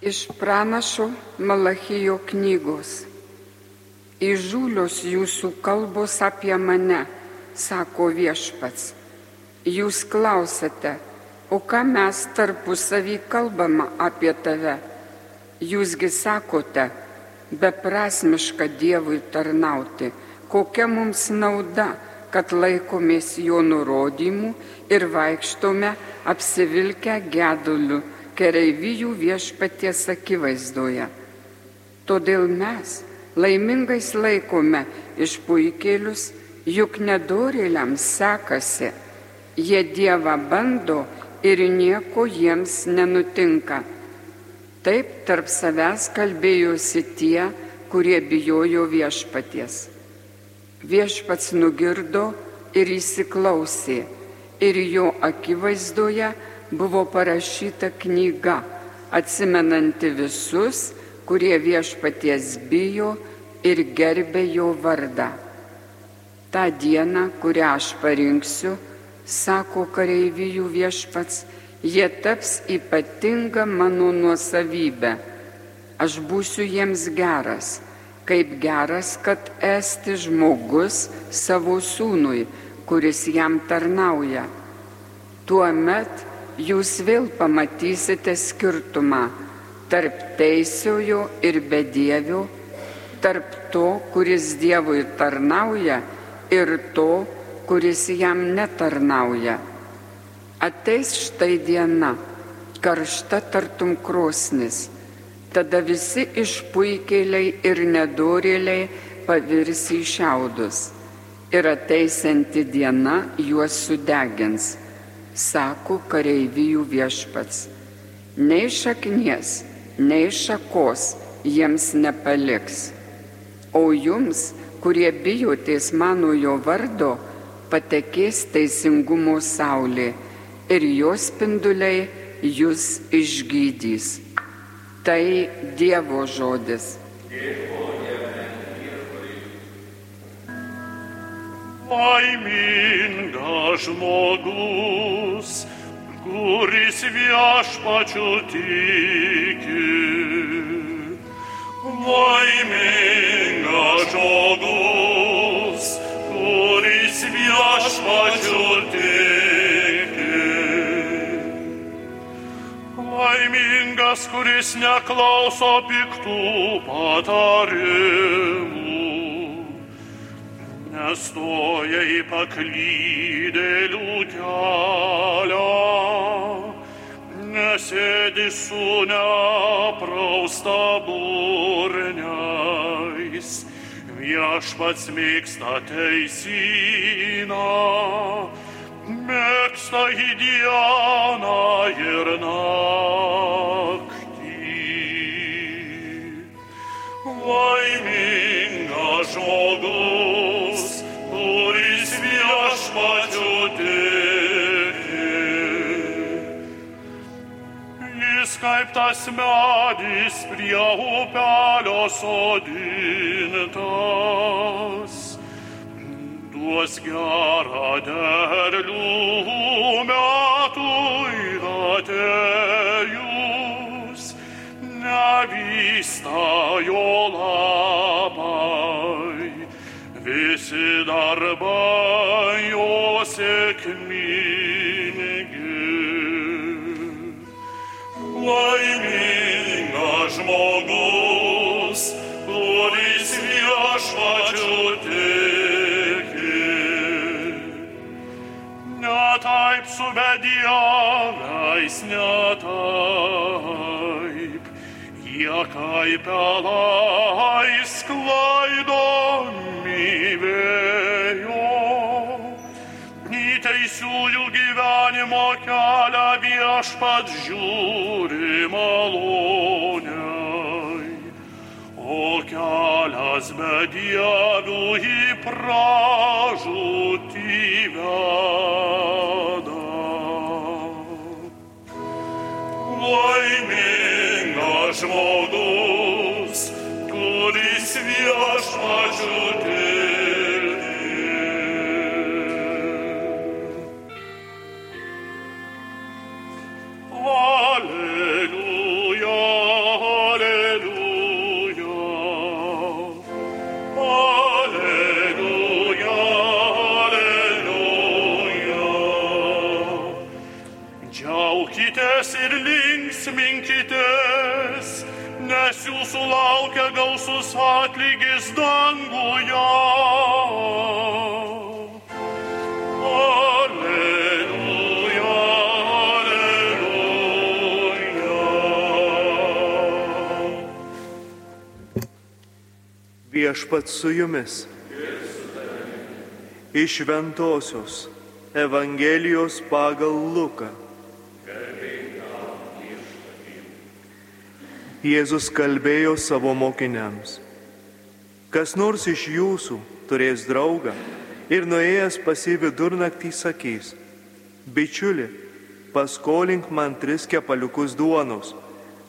Iš pranašo Malachijo knygos. Įžūlios jūsų kalbos apie mane, sako viešpats. Jūs klausate, o ką mes tarpusavį kalbama apie tave? Jūsgi sakote, beprasmiška Dievui tarnauti, kokia mums nauda, kad laikomės jo nurodymų ir vaikštome apsivilkę geduliu kereivijų viešpaties akivaizdoje. Todėl mes laimingais laikome išpuikėlius, juk nedorėliams sekasi, jie Dievą bando ir nieko jiems nenutinka. Taip tarp savęs kalbėjosi tie, kurie bijojo viešpaties. Viešpats nugirdo ir įsiklausė, ir jo akivaizdoje buvo parašyta knyga, atsimenanti visus, kurie viešpaties bijo ir gerbė jo vardą. Ta diena, kurią aš parinksiu, sako kareivijų viešpats, jie taps ypatinga mano nuosavybė. Aš būsiu jiems geras kaip geras, kad esti žmogus savo sūnui, kuris jam tarnauja. Tuomet jūs vėl pamatysite skirtumą tarp teisiojo ir bedievio, tarp to, kuris Dievui tarnauja ir to, kuris jam netarnauja. Ateis štai diena, karšta tartum krosnis tada visi išpuikėliai ir nedorėliai pavirs į šiaudus ir ateisianti diena juos sudegins, sako kareivijų viešpats. Nei šaknies, nei šakos jiems nepaliks. O jums, kurie bijotės mano jo vardo, patekės teisingumo saulė ir jos spinduliai jūs išgydys. Tai Dievo žodis. Laimingas žmogus, kuris viešpačiu tiki. Laimingas žmogus, kuris viešpačiu tiki. laimingas, kuris neklauso piktų patarimų, nestoja į paklydėlių kelią, nesėdi su neprausta burniais, viešpats mėgsta teisyną mėgsta į dieną ir naktį. Laimingas žmogus, kuris viešpačiu tiki. Jis kaip tas medis prie upelio sodintas duos gerą derlių metui atėjus, nevysta jo labai, visi darbai jo sėkmingi. Laimingas žmogus, kuris viešpačiu taip su bedieviais netaip. Jie kaip pelai sklaidomi vėjo. Teisiųjų gyvenimo kelią viešpat žiūri maloniai. O kelias bedievių į pražūtį veda. Laimingas žmogus, kuris viešpačiu Viešpat su jumis. Iš Šventojios Evangelijos pagal Luką. Jėzus kalbėjo savo mokiniams. Kas nors iš jūsų turės draugą ir nuėjęs pasi vidurnaktį sakys, bičiuli, paskolink man tris kepaliukus duonos,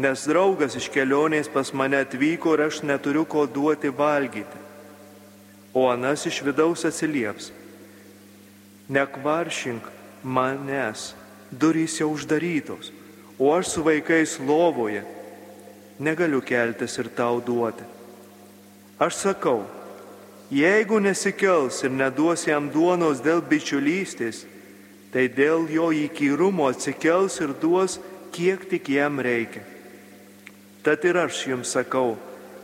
nes draugas iš kelionės pas mane atvyko ir aš neturiu ko duoti valgyti. O anas iš vidaus atsilieps, nekvaršink manęs, durys jau uždarytos, o aš su vaikais lovoje negaliu keltis ir tau duoti. Aš sakau, jeigu nesikels ir neduos jam duonos dėl bičiulystės, tai dėl jo įkyrumo atsikels ir duos, kiek tik jam reikia. Tad ir aš jums sakau,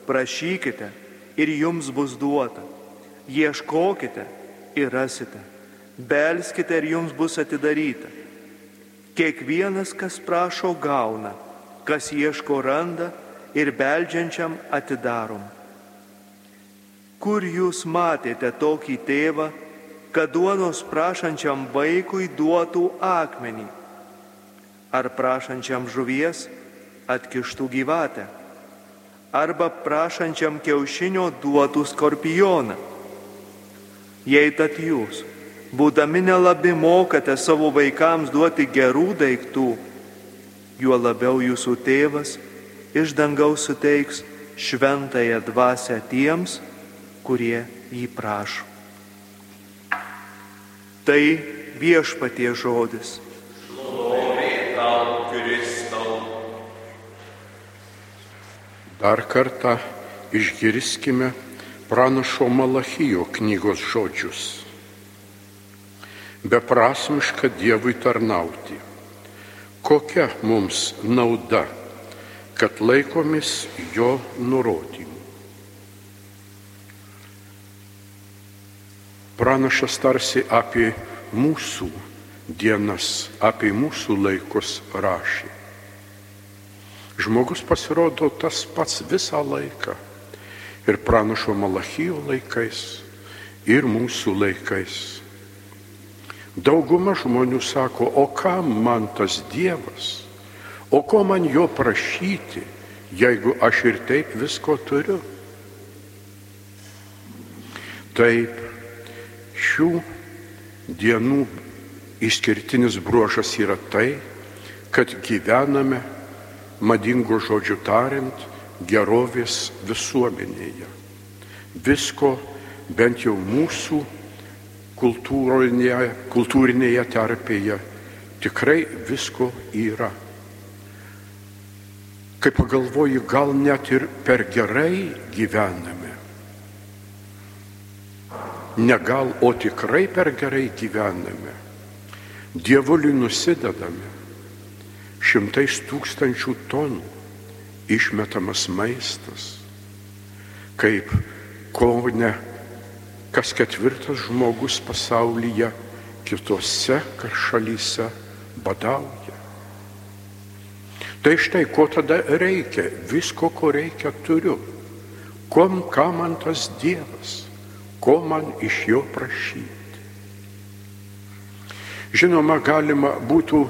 prašykite ir jums bus duota, ieškokite ir rasite, belskite ir jums bus atidaryta. Kiekvienas, kas prašo, gauna, kas ieško, randa ir beldžiančiam atidarom. Kur jūs matėte tokį tėvą, kad duonos prašančiam vaikui duotų akmenį, ar prašančiam žuvies atkištų gyvatę, arba prašančiam kiaušinio duotų skorpioną? Jei tad jūs, būdami nelabi, mokate savo vaikams duoti gerų daiktų, juo labiau jūsų tėvas iš dangaus suteiks šventąją dvasę tiems, kurie jį prašo. Tai viešpatie žodis. Dar kartą išgirskime pranašo Malachijo knygos žodžius. Beprasmiška Dievui tarnauti. Kokia mums nauda, kad laikomis jo nurodymų? Pranašas tarsi apie mūsų dienas, apie mūsų laikus rašė. Žmogus pasirodo tas pats visą laiką. Ir pranašo Malachijo laikais, ir mūsų laikais. Dauguma žmonių sako, o kam man tas Dievas, o ko man jo prašyti, jeigu aš ir taip visko turiu. Taip, šių dienų išskirtinis bruožas yra tai, kad gyvename, madingo žodžiu tariant, gerovės visuomenėje. Visko bent jau mūsų kultūrinėje, kultūrinėje terpėje tikrai visko yra. Kai pagalvoju, gal net ir per gerai gyvename. Ne gal, o tikrai per gerai gyvename. Dievuliui nusidedame šimtais tūkstančių tonų išmetamas maistas, kaip ko ne kas ketvirtas žmogus pasaulyje kitose šalyse badauja. Tai štai, ko tada reikia, visko, ko reikia, turiu. Kom, ką man tas Dievas, ko man iš jo prašyti. Žinoma, galima būtų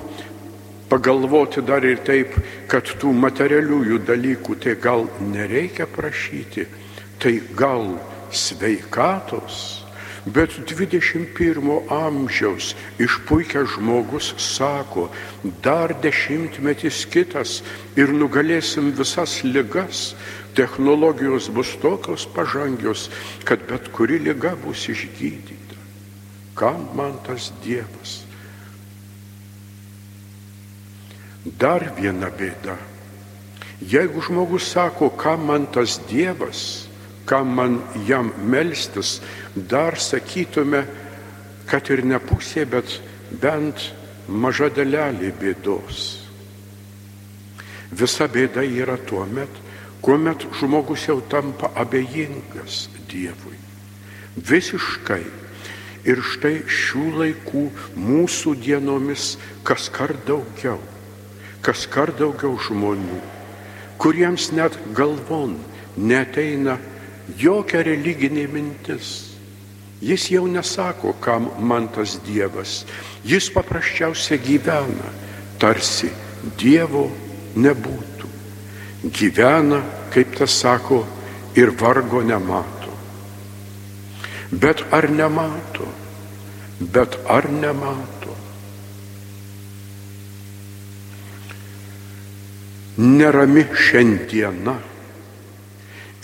pagalvoti dar ir taip, kad tų materialiųjų dalykų tai gal nereikia prašyti, tai gal sveikatos, bet 21 amžiaus išpuikęs žmogus sako, dar dešimtmetis kitas ir nugalėsim visas ligas, technologijos bus tokios pažangios, kad bet kuri lyga bus išgydyta. Kam man tas Dievas? Dar viena bėda. Jeigu žmogus sako, kam man tas Dievas, kam man jam melstis, dar sakytume, kad ir ne pusė, bet bent maža dalelė bėdos. Visa bėda yra tuo met, kuomet žmogus jau tampa abejingas Dievui. Visiškai. Ir štai šių laikų mūsų dienomis kas kart daugiau, kas kart daugiau žmonių, kuriems net galvon neteina jokia religinė mintis. Jis jau nesako, kam man tas Dievas. Jis paprasčiausiai gyvena, tarsi Dievo nebūtų. Gyvena, kaip tas sako, ir vargo nemato. Bet ar nemato? Bet ar nemato? Nerami šiandiena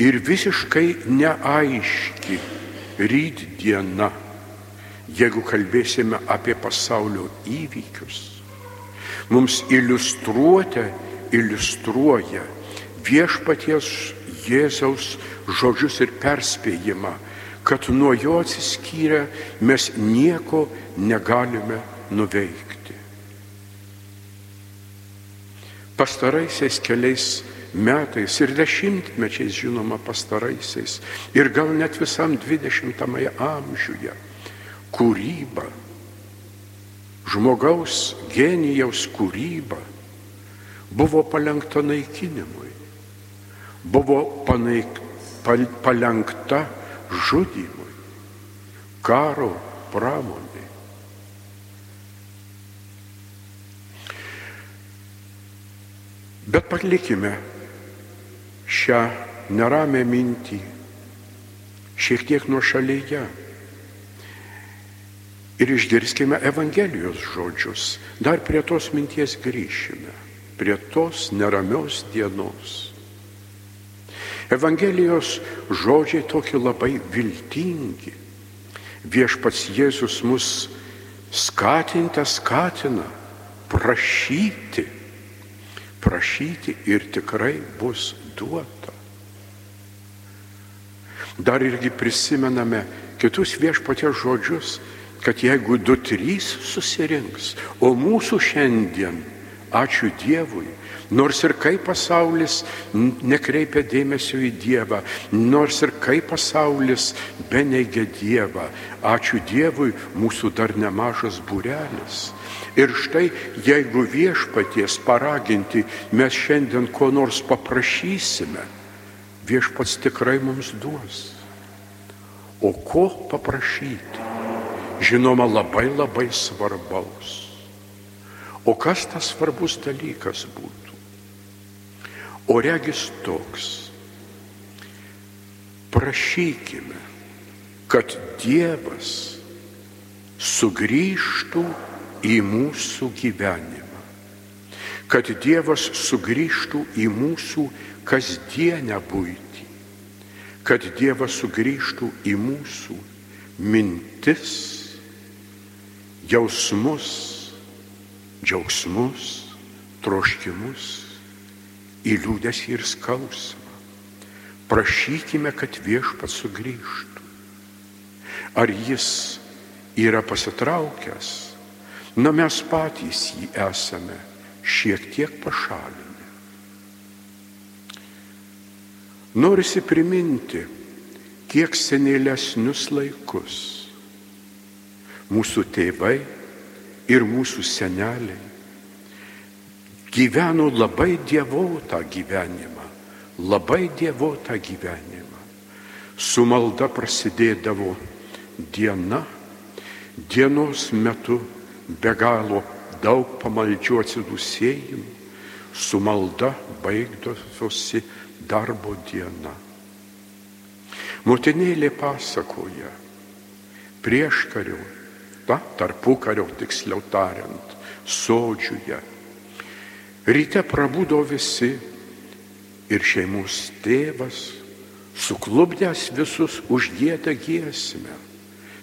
ir visiškai neaiški ryt diena, jeigu kalbėsime apie pasaulio įvykius mums iliustruoti, iliustruoja viešpaties Jėzaus žodžius ir perspėjimą, kad nuo jo atsiskyrę mes nieko negalime nuveikti. Pastaraisiais keliais metais ir dešimtmečiais, žinoma, pastaraisiais ir gal net visam dvidešimtame amžiuje kūryba žmogaus genijaus kūryba buvo palengta naikinimui, buvo panaik, pal, palengta žudimui, karo pramonė. Bet palikime šią neramę mintį šiek tiek nuo šalyje ir išgirskime Evangelijos žodžius. Dar prie tos minties grįšime, prie tos neramios dienos. Evangelijos žodžiai tokie labai viltingi. Viešpats Jėzus mus skatinta skatina prašyti, prašyti ir tikrai bus duota. Dar irgi prisimename kitus viešpatės žodžius, kad jeigu du trys susirinks, o mūsų šiandien, ačiū Dievui, nors ir kaip pasaulis nekreipia dėmesio į Dievą, nors ir kaip pasaulis beneigia Dievą, ačiū Dievui, mūsų dar nemažas būrelis. Ir štai, jeigu viešpaties paraginti mes šiandien ko nors paprašysime, viešpats tikrai mums duos. O ko paprašyti? žinoma, labai labai svarbaus. O kas tas svarbus dalykas būtų? O regis toks. Prašykime, kad Dievas sugrįžtų į mūsų gyvenimą. Kad Dievas sugrįžtų į mūsų kasdienę būtį. Kad Dievas sugrįžtų į mūsų mintis jausmus, džiaugsmus, troškimus, į liūdėsį ir skausmą. Prašykime, kad viešpats sugrįžtų. Ar jis yra pasitraukęs? Na mes patys jį esame šiek tiek pašalinę. Norisi priminti, kiek senėlesnius laikus mūsų tėvai ir mūsų seneliai gyveno labai dievotą gyvenimą, labai dievotą gyvenimą. Su malda prasidėdavo diena, dienos metu be galo daug pamaldžių atsidusėjimų, su malda baigdosi darbo diena. Motinėlė pasakoja, prieš kariu na, tarpukario tiksliau tariant, sodžiuje. Ryte prabudo visi ir šeimos tėvas, suklubdęs visus užgėdę giesmę.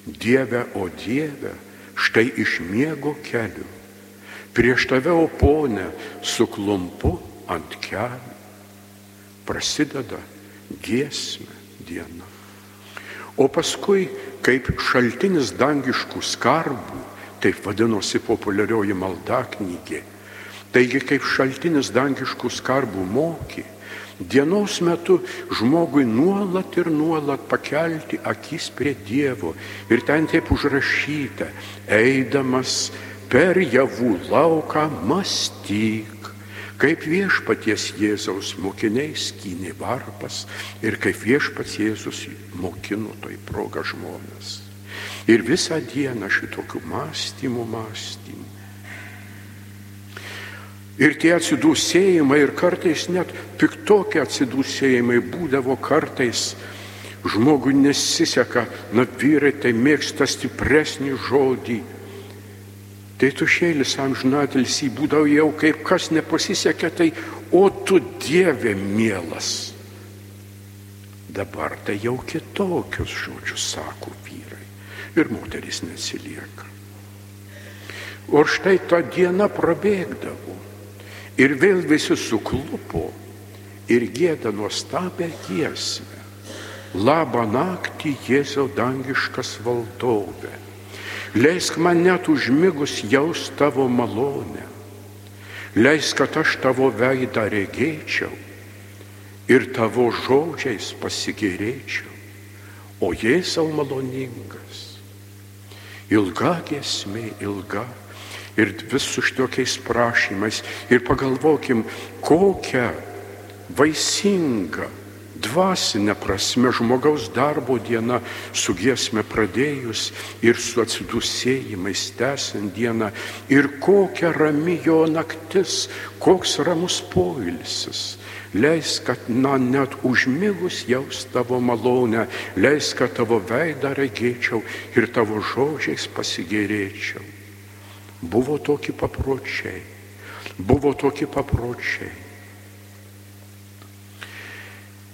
Dieve, o Dieve, štai iš miego keliu. Prieš tave, o ponė, suklumpu ant kelių. Prasideda giesmė diena. O paskui kaip šaltinis dangiškų skarbų, taip vadinosi populiarioji malda knygė, Taigi kaip šaltinis dangiškų skarbų moki, dienos metu žmogui nuolat ir nuolat pakelti akis prie Dievo. Ir ten taip užrašyta, eidamas per javų lauką mąstyk kaip viešpaties Jėzaus mokiniai skynė varpas ir kaip viešpats Jėzus mokino toj progą žmonės. Ir visą dieną šitokių mąstymų, mąstymų. Ir tie atsidūsėjimai ir kartais net piktokie atsidūsėjimai būdavo kartais žmogui nesiseka, na vyrai tai mėgsta stipresnį žodį Tai tušėlis amžinatelis įbūdavo jau kaip kas nepasisekė, tai o tu Dieve mielas. Dabar tai jau kitokius žodžius sako vyrai ir moteris neatsilieka. O štai ta diena prabėgdavo ir vėl visi suklupo ir gėda nuostabę giesmę. Labą naktį Jėzau dangiškas valdove Leisk man net užmigus jaus tavo malonę. Leisk, kad aš tavo veidą regėčiau ir tavo žodžiais pasigėrėčiau. O Jėzau maloningas. Ilga gesmė, ilga. Ir vis su šitokiais prašymais. Ir pagalvokim, kokią vaisingą dvasinė prasme žmogaus darbo diena su giesme pradėjus ir su atsidusėjimais tęsiant dieną ir kokia rami jo naktis, koks ramus poilsis. Leis, kad na net užmigus jaus tavo malonę, leis, kad tavo veidą regėčiau ir tavo žodžiais pasigėrėčiau. Buvo tokie papročiai, buvo tokie papročiai.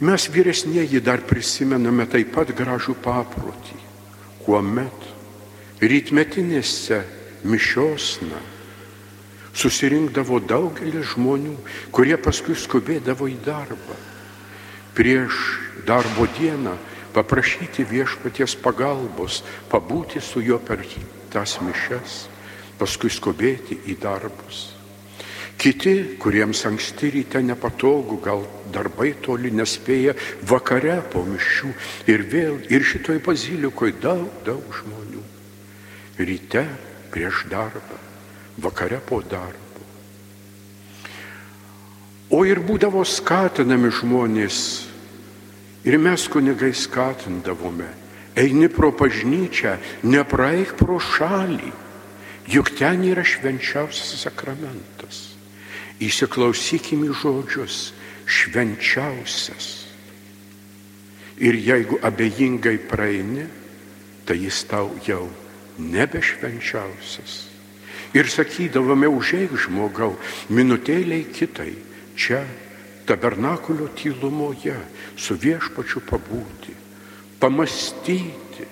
Mes vyresnėji dar prisimename taip pat gražų paprotį, kuomet rytmetinėse mišiosna susirinkdavo daugelis žmonių, kurie paskui skubėdavo į darbą. Prieš darbo dieną paprašyti viešpaties pagalbos, pabūti su juo per tas mišes, paskui skubėti į darbus. Kiti, kuriems anksti ryte nepatogu, gal darbai toli nespėja, vakare po mišių ir vėl, ir šitoj bazilikoje daug, daug žmonių. Ryte prieš darbą, vakare po darbo. O ir būdavo skatinami žmonės, ir mes kunigai skatindavome, eini pro bažnyčią, nepraeik pro šalį, juk ten yra švenčiausias sakramentas. Įsiklausykim į žodžius švenčiausias. Ir jeigu abejingai praeini, tai jis tau jau nebe švenčiausias. Ir sakydavome, užeik žmogau, minutėliai kitai, čia tabernakulio tylumoje su viešpačiu pabūti, pamastyti,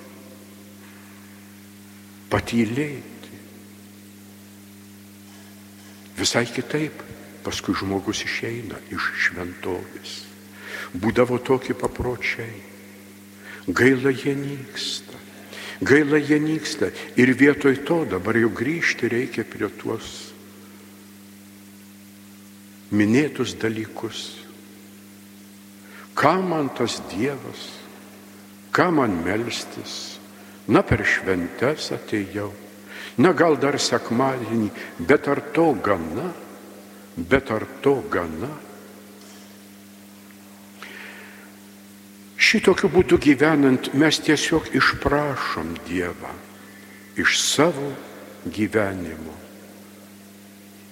patylėti. Visai kitaip paskui žmogus išeina iš šventovės. Būdavo tokie papročiai. Gaila jie nyksta. Gaila jie nyksta. Ir vietoj to dabar jau grįžti reikia prie tuos minėtus dalykus. Ką man tas Dievas, ką man melstis, na per šventes atėjau, na gal dar sekmadienį, bet ar to gana? Bet ar to gana? Šitokiu būdu gyvenant mes tiesiog išprašom Dievą iš savo gyvenimo.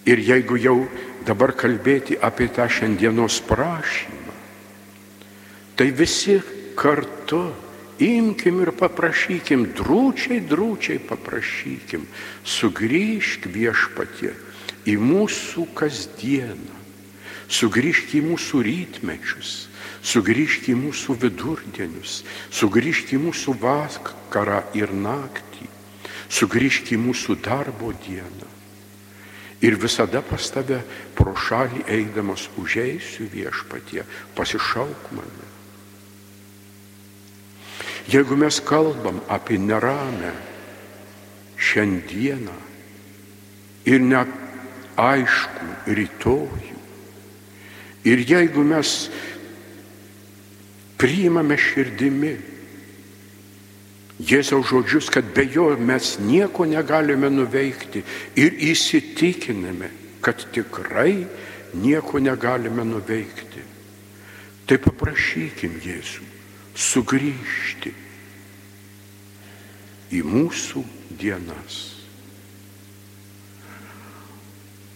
Ir jeigu jau dabar kalbėti apie tą šiandienos prašymą, tai visi kartu imkim ir paprašykim, drūčiai, drūčiai paprašykim, sugrįžk viešpatie į mūsų kasdieną, sugrįžk į mūsų rytmečius, sugrįžk į mūsų vidurdienius, sugrįžk į mūsų vakarą ir naktį, sugrįžk į mūsų darbo dieną. Ir visada pas tave pro šalį eidamas užeisiu viešpatie, pasišauk mane. Jeigu mes kalbam apie neramę šiandieną ir ne aišku rytojų. Ir jeigu mes priimame širdimi Jėzaus žodžius, kad be jo mes nieko negalime nuveikti ir įsitikiname, kad tikrai nieko negalime nuveikti, tai paprašykim Jėzų sugrįžti į mūsų dienas.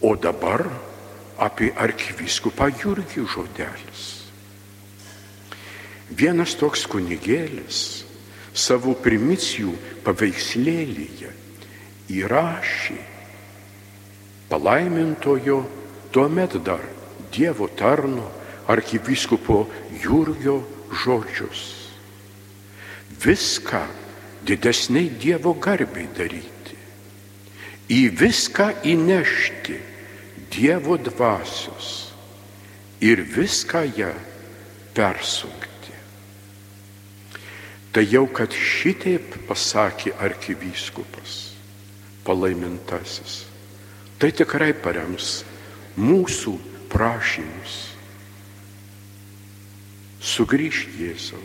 O dabar apie arkivyskupą Jurgį žodelis. Vienas toks kunigėlis savo primicijų paveikslėlyje įrašė palaimintojo tuomet dar Dievo tarno arkiviskupo Jurgio žodžius. Viską didesniai Dievo garbiai daryti. Į viską įnešti Dievo dvasios ir viską ją persunkti. Tai jau, kad šitaip pasakė arkivyskupas, palaimintasis, tai tikrai parems mūsų prašymus. Sugryž Jėzau,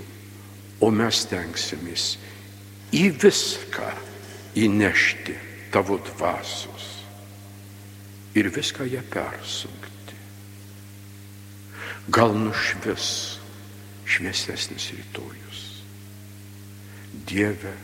o mes tenksimės į viską įnešti tavo dvasios ir viską ją persunkti. Gal nušvis šviesesnis rytojus. Dieve,